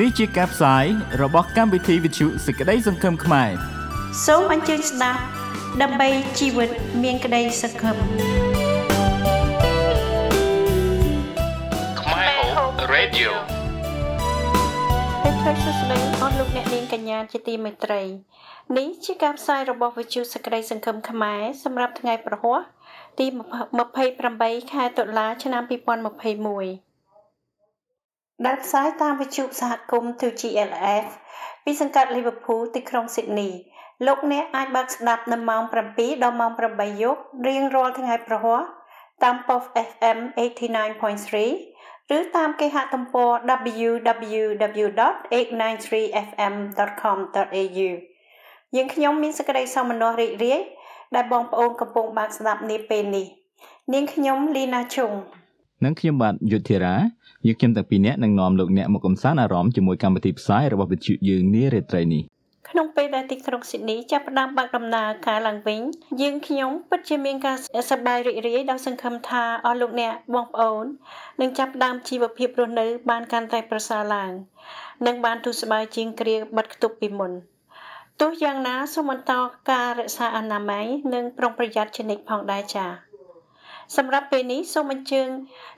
នេះជាការផ្សាយរបស់កម្មវិធីវិទ្យុសេចក្តីសង្ឃឹមខ្មែរសូមអញ្ជើញស្ដាប់ដើម្បីជីវិតមានក្តីសង្ឃឹមខ្មែរ Hope Radio ពេលខ្លះសួស្តីអស់លោកអ្នកនាងកញ្ញាជាទីមេត្រីនេះជាការផ្សាយរបស់វិទ្យុសេចក្តីសង្ឃឹមខ្មែរសម្រាប់ថ្ងៃប្រហ័សទី28ខែតុលាឆ្នាំ2021 ដែលផ្សាយតាមវិទ្យុសហគមន៍ 2GLF ពីសង្កាត់ Liverpool ទីក្រុង Sydney លោកអ្នកអាចបើកស្ដាប់នៅម៉ោង7ដល់ម៉ោង8យប់រៀងរាល់ថ្ងៃប្រហ័សតាម POF FM 89.3ឬតាមគេហទំព័រ www.893fm.com.au យើងខ្ញុំមានសេចក្តីសោមនស្សរីករាយដែលបងប្អូនកំពុងបើកស្ដាប់នាពេលនេះ នាងខ្ញុំលីណាឈុងនិងខ្ញុំបាទយុធិរា យើងខ្ញុំទាំងពីរនាក់នឹងនាំលោកអ្នកមកកំសាន្តអារម្មណ៍ជាមួយកម្មវិធីផ្សាយរបស់វិទ្យុយើងនារាត្រីនេះក្នុងពេលដែលទីក្រុងស៊ីដនីចាប់ផ្ដើមបើកដំណើរការឡើងវិញយើងខ្ញុំពិតជាមានការសប្បាយរីករាយដោយសង្ឃឹមថាអស់លោកអ្នកបងប្អូននឹងចាប់ផ្ដើមជីវភាពរស់នៅ បានកាន់តែប្រសើរឡើង និងបានទូស្បាយជាងគ្រាបិទគប់ពីមុនទោះយ៉ាងណាសូមបន្តការរក្សាអនាម័យនិងប្រុងប្រយ័ត្នជានិច្ចផងដែរចា៎ សម្រាប់ពេលនេះសូមអញ្ជើញ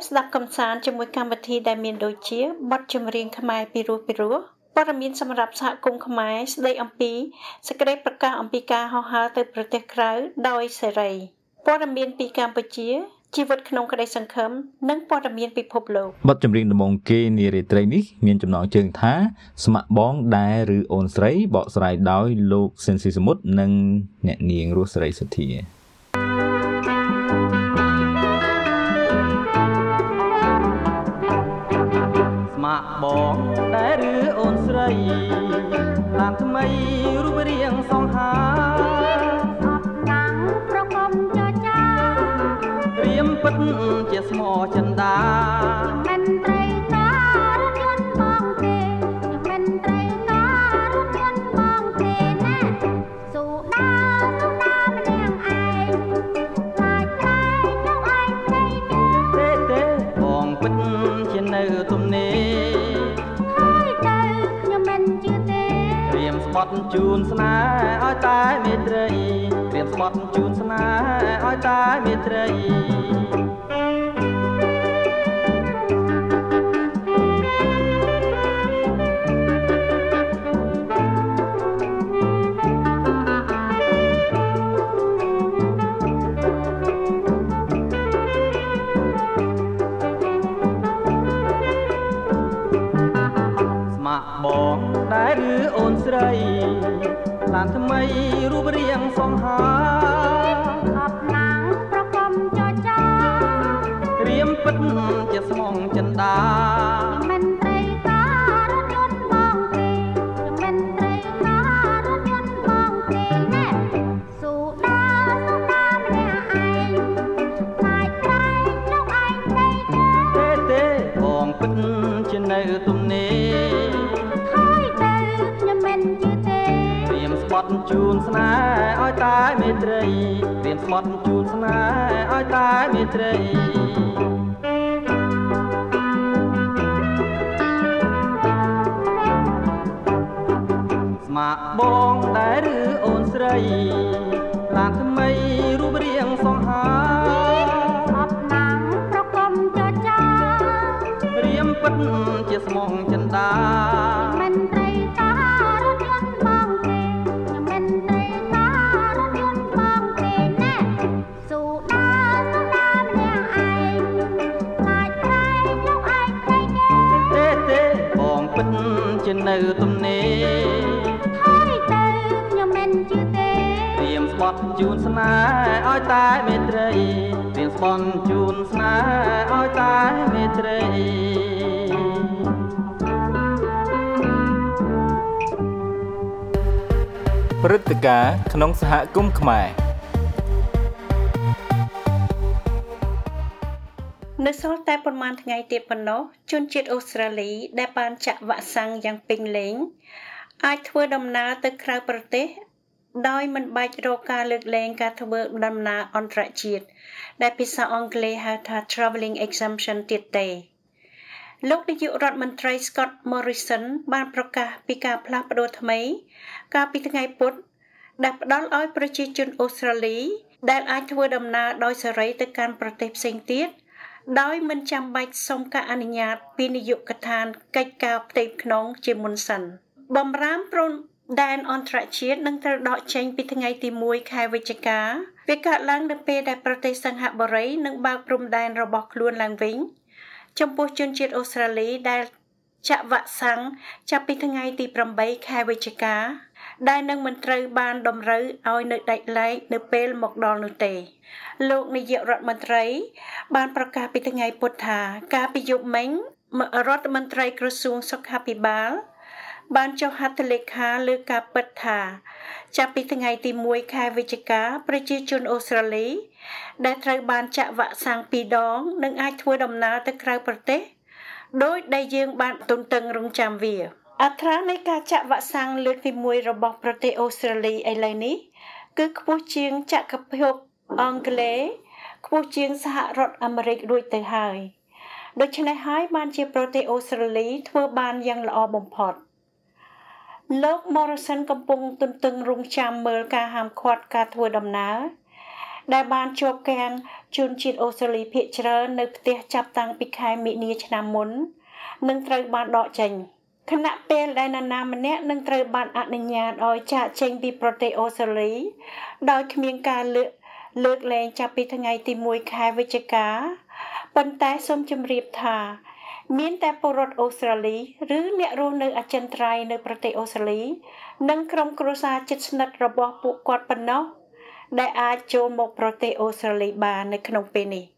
ស្ដាប់កំសាន្តជាមួយកម្មវិធីដែលមានដូចជាបទចម្រៀងខ្មែរពីរោះពីរោះព័ត៌មានសម្រាប់សហគមន៍ខ្មែរស្ដីអំពីសេចក្តីប្រកាសអំពីការហោះហើរទៅប្រទេសក្រៅដោយសេរីព័ត៌មានពីកម្ពុជាជីវិតក្នុងក្តីសង្ឃឹមនិងព័ត៌មានពិភពលោកបទចម្រៀងដំបងគេនារីត្រីនេះមានចំណងជើងថា ស្ម័គ្របងដែរឬអូនស្រីបកស្រាយដោយលោកសិនស៊ីសមុទ្រនិងអ្នកនាងរស់សេរីសុធា បងដែរឬអូនស្រីឡានថ្មីរូបរាងសង្ហាអបណាំងប្រកបចចារៀមពិតជាស្មោចិនដាមិនត្ជូនស្នេហ៍ឲ្យតែមេត្រីព្រៀបស្បត់ជូនស្នេហ៍ឲ្យតែមេត្រី ជូនស្នេហ៍ឲ្យតែមេត្រីព្រៀនស្បត់ជូនស្នេហ៍ឲ្យតែមេត្រីស្មាក់បង ជូនស្នេហ៍ឲ្យតែមេត្រីព្រៀមស្បត់ជូនស្នេហ៍ឲ្យតែមេត្រីព្រឹត្តិការណ៍ក្នុងសហគមន៍ខ្មែរនៅសល់តែប៉ុន្មានថ្ងៃទៀតប៉ុណ្ណោះជនជាតិអូស្ត្រាលី ដែលបានចាក់វ៉ាក់សាំងយ៉ាងពេញលេញអាចធ្វើដំណើរទៅក្រៅប្រទេស ដោយមិនបាច់រកការលើកលែងការធ្វើដំណើរអន្តរជាតិដែលភាសាអង់គ្លេសហៅថា travelling exemption ទៀតទេលោកនាយករដ្ឋមន្ត្រី Scott Morrison បានប្រកាសពីការផ្លាស់ប្តូរថ្មី កាលពីថ្ងៃពុធដែលផ្ដល់ឲ្យប្រជាជនអូស្ត្រាលី ដែលអាចធ្វើដំណើរដោយសេរីទៅកាន់ប្រទេសផ្សេងទៀតដោយមិនចាំបាច់សុំការអនុញ្ញាតពីនាយកដ្ឋានកិច្ចការផ្ទៃក្នុងជាមុនសិនបំរាមព្រំ ដែនអន្តរជាតិនឹងត្រូវដកចេញពីថ្ងៃទី1ខែវិច្ឆិកាវាកើតឡើងនៅពេលដែលប្រទេសសិង្ហបុរីនឹងបើកព្រំដែនរបស់ខ្លួនឡើងវិញចំពោះជនជាតិអូស្ត្រាលីដែលចាក់វ៉ាក់សាំងចាប់ពីថ្ងៃទី8ខែវិច្ឆិកា ដែលនឹងមិនត្រូវបានតម្រូវឲ្យនៅដាច់លែកនៅពេលមកដល់នោះទេ លោកនាយករដ្ឋមន្ត្រី បានប្រកាសពីថ្ងៃពុធថា ការពីយប់មិញរដ្ឋមន្ត្រីក្រសួងសុខាភិបាល បានចុះហត្ថលេខាលើការពិតថា ចាប់ពីថ្ងៃទី1ខែវិច្ឆិកាប្រជាជនអូស្ត្រាលី ដែលត្រូវបានចាក់វ៉ាក់សាំង2ដងនឹងអាចធ្វើដំណើរទៅក្រៅប្រទេសដោយដែលយើងបានទន្ទឹងរង់ចាំវាអត្រានៃការចាក់វ៉ាក់សាំងលើកទី1របស់ប្រទេសអូស្ត្រាលីឥឡូវនេះគឺខ្ពស់ជាងចក្រភពអង់គ្លេសខ្ពស់ជាងសហរដ្ឋអាមេរិករួចទៅហើយដូច្នេះហើយបានជាប្រទេសអូស្ត្រាលីធ្វើបានយ៉ាងល្អបំផុត លោក Morrison កំពុងទន្ទឹងរង់ចាំមើលការហាមឃាត់ការធ្វើដំណើរដែលបានជាប់គាំងជនជាតិអូស្ត្រាលីភាគច្រើននៅផ្ទះចាប់តាំងពីខែមិនិនាឆ្នាំមុននឹងត្រូវបានដកចេញខណៈពេលដែលនរណាម្នាក់នឹងត្រូវបានអនុញ្ញាតឲ្យចាកចេញពីប្រទេសអូស្ត្រាលី ដោយគ្មានការលើកលើកលែងចាប់ពីថ្ងៃទី1ខែវិច្ឆិកាប៉ុន្តែសូមជម្រាបថា មានតែពលរដ្ឋអូស្ត្រាលីឬអ្នករស់នៅអចិន្ត្រៃយ៍នៅប្រទេសអូស្ត្រាលី និងក្រុមគ្រួសារជិតស្និទ្ធរបស់ពួកគាត់ប៉ុណ្ណោះដែលអាចចូលមកប្រទេសអូស្ត្រាលីបាននៅក្នុងពេលនេះ។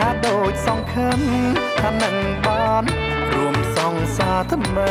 ហាក់ដូចសង្ឃឹមថានឹងបាន រួមសងសាថ្មី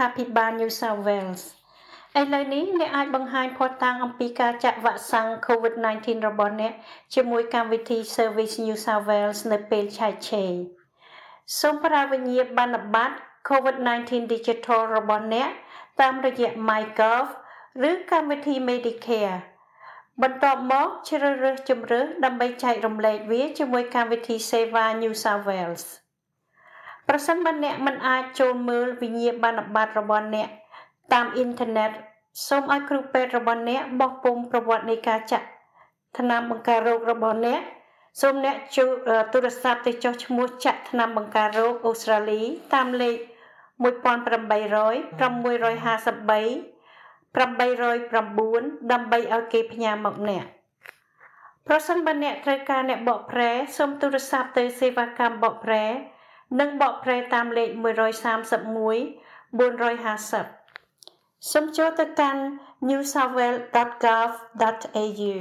រដ្ឋាភិបាល New South Wales ឥឡូវនេះអ្នកអាចបង្ហាញភស្តុតាងអំពីការចាក់វ៉ាក់សាំង COVID-19 របស់អ្នកជាមួយកម្មវិធី Service New South Wales នៅពេលឆែកឆេរសូមប្រើវិញ្ញាបនបត្រ COVID-19 Digital របស់អ្នក តាមរយៈ MyGov ឬកម្មវិធី Medicare បន្ទាប់មកជ្រើសរើសជម្រើសដើម្បីចែករំលែកវាជាមួយកម្មវិធី Seva New South Wales ប្រសិនបើអ្នកមិនអាចចូលមើលវិញ្ញាបនបត្ររបស់អ្នកតាមអ៊ីនធឺណិតសូមឲ្យគ្រូពេទ្យរបស់អ្នកបោះពុម្ពប្រវត្តិនៃការចាក់ថ្នាំបង្ការរោគរបស់អ្នកសូមអ្នកចូលទូរស័ព្ទទៅចុះឈ្មោះចាក់ថ្នាំបង្ការរោគអូស្ត្រាលីតាមលេខ1800 653 809ដើម្បីឲ្យគេផ្ញើមកអ្នកប្រសិនបើអ្នកត្រូវការអ្នកបកប្រែសូមទូរស័ព្ទទៅសេវាកម្មបកប្រែ និងបកប្រែតាមលេខ131 450សូមចូលទៅកាន់ newsouthwales.gov.au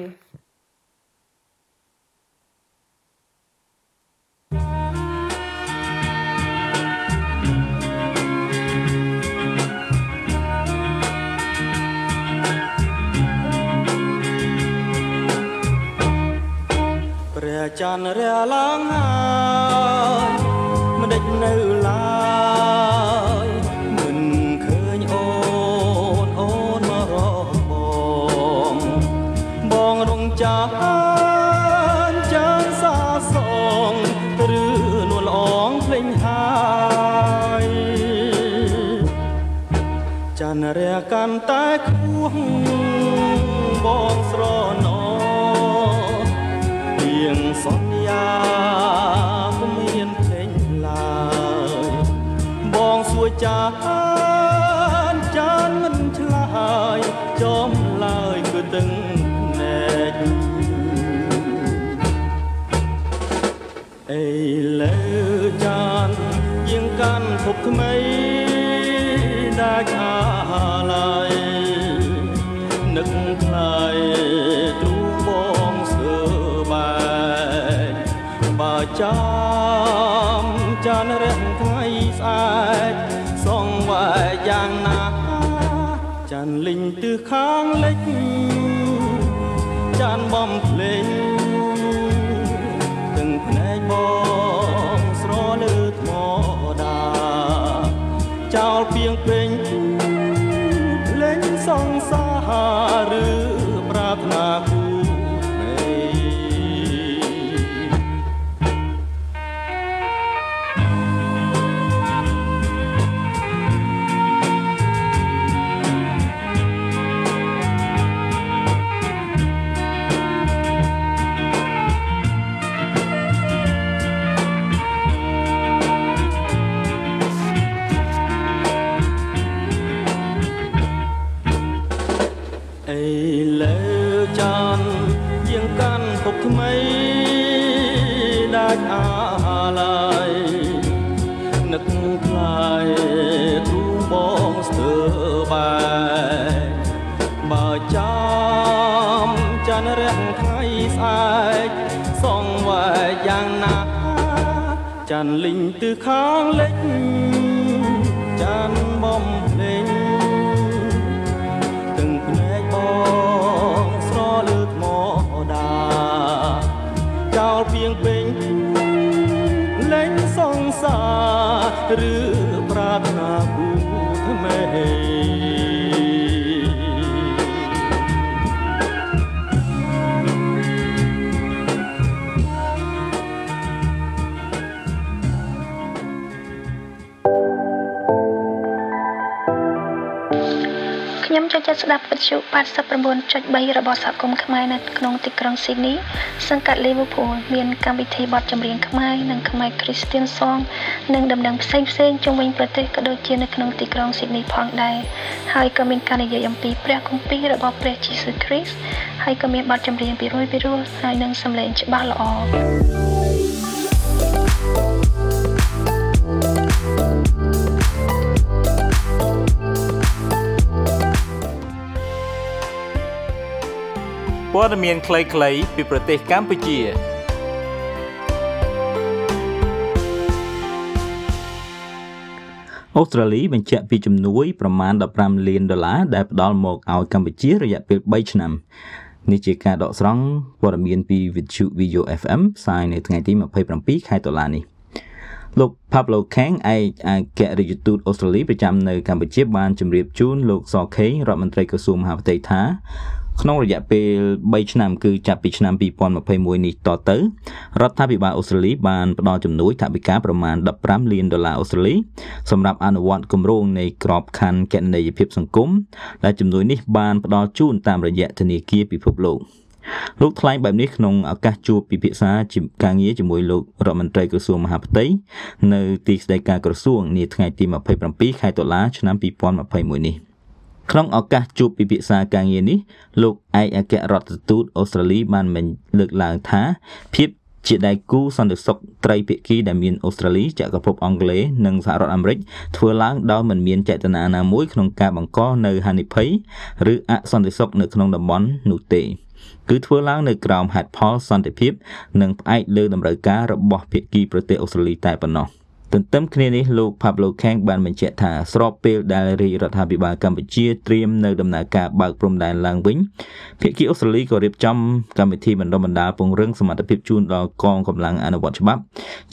ព្រះច័ន្ទរះឡើងហើយមិន ដេចនៅឡើយមិនឃើញអូនអូនមករកបងបងរងចាំចាំសាសងឬនួនល្អងភ្លេងហើយច័ន្ទរះកាន់តែខ្ពស់បងស្រណោៀងសន្យា ចានចានមិនឆ្លើយចំ ទិសខាងលិចចានបំភ្លេងទាំងភ្នែកបងស្រលើថ្មដាចោលពីងពេញលេងសងសារឬ ចានលិញទិសខាងលិចចានបំភ្លេងទាំងភ្នែកបងស្រលើថ្មដាចោលពីងពេញលេងសងសារឬប្រាថ្នាគូថ្មី ចូលចិត្តស្ដាប់វិទ្យុ89.3របស់សហគមន៍ខ្មែរនៅក្នុងទីក្រុងស៊ីដនីសង្កាត់ Liverpool មានកម្មវិធីបទចម្រៀងខ្មែរនិងខ្មែរ Christian Song និងដំណឹងផ្សេងផ្សេងជុំវិញប្រទេសក៏ដូចជានៅក្នុងទីក្រុងស៊ីដនីផងដែរហើយក៏មានការនិយាយអំពីព្រះគម្ពីររបស់ព្រះយេស៊ូវគ្រីស្ទហើយក៏មានបទចម្រៀងពីរយពីរោះហើយនឹងសំឡេងច្បាស់ល្អ ព័ត៌មានខ្លីៗពីប្រទេសកម្ពុជាអូស្ត្រាលីបញ្ជាក់ពីជំនួយប្រមាណ15លានដុល្លារដែលផ្ដល់មកឲ្យកម្ពុជារយៈពេល3ឆ្នាំនេះជាការដកស្រង់ព័ត៌មានពី Vithu Video FM ផ្សាយនៅថ្ងៃទី27ខែតុលានេះលោក Pablo Kang ឯកអគ្គរដ្ឋទូតអូស្ត្រាលីប្រចាំនៅកម្ពុជាបានជម្រាបជូនលោកសខេងរដ្ឋមន្ត្រីក្រសួងមហាផ្ទៃថា ក្នុងរយៈពេល3ឆ្នាំគឺចាប់ពីឆ្នាំ2021នេះតទៅរដ្ឋាភិបាលអូស្ត្រាលីបានផ្ដល់ជំនួយថវិកាប្រមាណ15លានដុល្លារអូស្ត្រាលីសម្រាប់អនុវត្តគម្រោងនៃក្របខ័ណ្ឌគណនេយ្យភាពសង្គមដែលជំនួយនេះបានផ្ដល់ជូនតាមរយៈធនាគារពិភពលោកលោកថ្លែងបែបនេះក្នុងឱកាសជួបពិភាក្សាការងារជាមួយលោករដ្ឋមន្ត្រីក្រសួងមហាផ្ទៃនៅទីស្តីការក្រសួងនាថ្ងៃទី27ខែតុលាឆ្នាំ2021នេះ ក្នុងឱកាសជួបពិភាក្សាការងារនេះលោកឯកអគ្គរដ្ឋទូតអូស្ត្រាលីបានមិនលើកឡើងថាភាពជាដៃគូសន្តិសុខត្រីភាគីដែលមានអូស្ត្រាលីចក្រភពអង់គ្លេសនិងសហរដ្ឋអាមេរិកធ្វើឡើងដោយមិនមានចេតនាណាមួយក្នុងការបង្កនៅហានិភ័យឬអសន្តិសុខនៅក្នុងតំបន់នោះទេគឺធ្វើឡើងនៅក្រោមហេតុផលសន្តិភាព និងផ្អែកលើតម្រូវការរបស់ភាគីប្រទេសអូស្ត្រាលីតែប៉ុណ្ណោះ ទន្ទឹមគ្នានេះលោក Pablo Kang បានបញ្ជាក់ថាស្របពេលដែលរាជរដ្ឋាភិបាលកម្ពុជាត្រៀមនៅដំណើរការបើកព្រំដែនឡើងវិញភាគីអូស្ត្រាលីក៏រៀបចំកម្មវិធីបណ្ដុះបណ្ដាលពង្រឹងសមត្ថភាពជូនដល់កងកម្លាំងអនុវត្តច្បាប់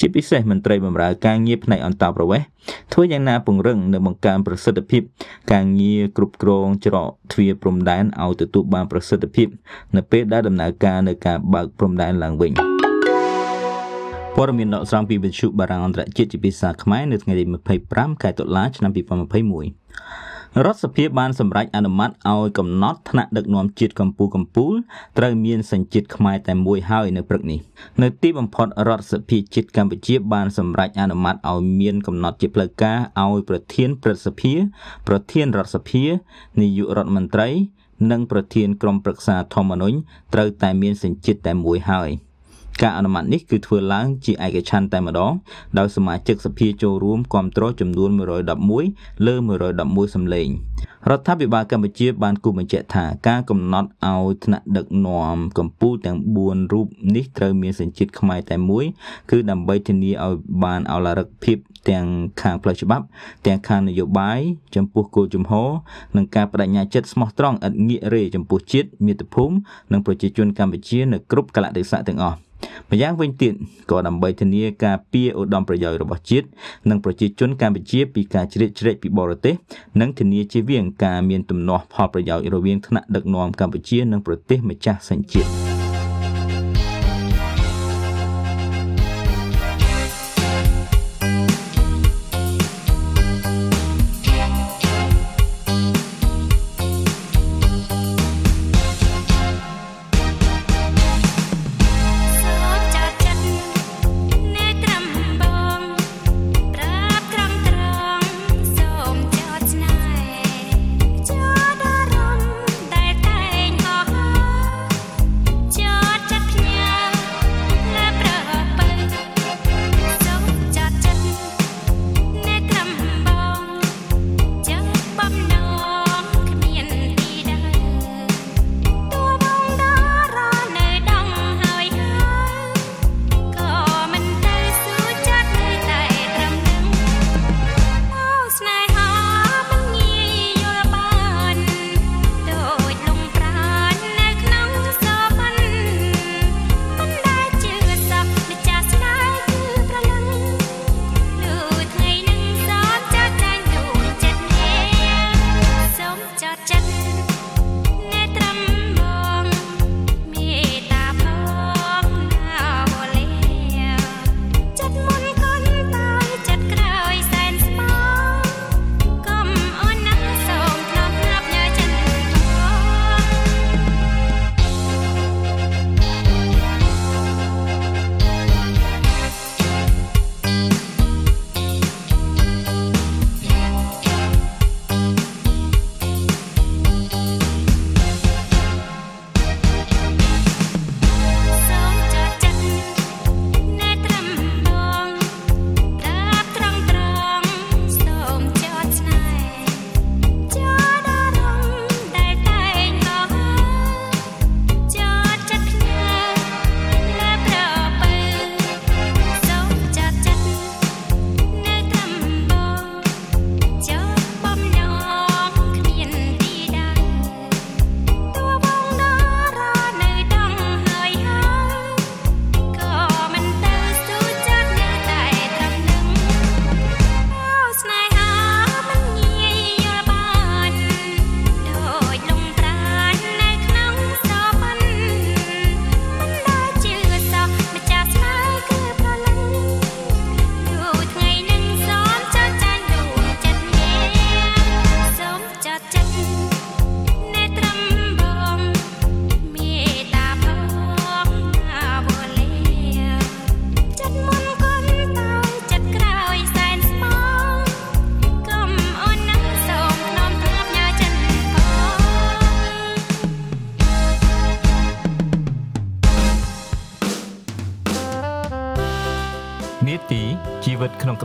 ជាពិសេសមន្ត្រីបម្រើការងារផ្នែកអន្តរប្រវេសន៍ធ្វើយ៉ាងណាពង្រឹងនិងបង្កើនប្រសិទ្ធភាព ការងារគ្រប់គ្រងច្រកទ្វារព្រំដែនឲ្យទទួលបានប្រសិទ្ធភាព នៅពេលដែលដំណើរការនៅការបើកព្រំដែនឡើងវិញ។ ព័ត៌មានដកស្រង់ពីវិទ្យុបារាំងអន្តរជាតិជាភាសាខ្មែរនៅថ្ងៃទី25ខែតុលាឆ្នាំ2021រដ្ឋសភាបានសម្រេចអនុម័តឲ្យកំណត់ថ្នាក់ដឹកនាំជាតិកម្ពុជាកម្ពុជាត្រូវមានសញ្ជាតិខ្មែរតែមួយហើយនៅព្រឹកនេះនៅទីបំផុតរដ្ឋសភាជាតិកម្ពុជាបានសម្រេចអនុម័តឲ្យមានកំណត់ជាផ្លូវការឲ្យប្រធានព្រឹទ្ធសភា ប្រធានរដ្ឋសភានាយករដ្ឋមន្ត្រីនិងប្រធានក្រុមប្រឹក្សាធម្មនុញ្ញត្រូវតែមានសញ្ជាតិតែមួយហើយ។ ការអនុម័តនេះគឺធ្វើឡើងជាឯកច្ឆន្ទតែម្ដងដោយសមាជិកសភាចូលរួមគ្រប់គ្រងចំនួន111លើ111សម្លេងរដ្ឋាភិបាលកម្ពុជាបានគូបញ្ជាក់ថាការកំណត់ឲ្យថ្នាក់ដឹកនាំកម្ពុជាទាំង4រូបនេះត្រូវមានសញ្ជាតិខ្មែរតែមួយគឺដើម្បីធានាឲ្យបានអលរិកភាពទាំងខាងផ្លូវច្បាប់ ទាំងខាងនយោបាយចំពោះគោលជំហរនិងការបដិញ្ញាចិត្តស្មោះត្រង់ឥតងាករេចំពោះជាតិមាតុភូមិនិងប្រជាជនកម្ពុជានៅគ្រប់កលៈទេសៈទាំងអស់ ម្យ៉ាងវិញទៀតក៏ដើម្បីធានាការពារឧត្តមប្រយោជន៍របស់ជាតិនិងប្រជាជនកម្ពុជាពីការជ្រៀតជ្រែកពីបរទេសនិងធានាជៀសវាងការមានទំនាស់ផលប្រយោជន៍រវាងថ្នាក់ដឹកនាំកម្ពុជានិងប្រទេសម្ចាស់សញ្ជាតិ។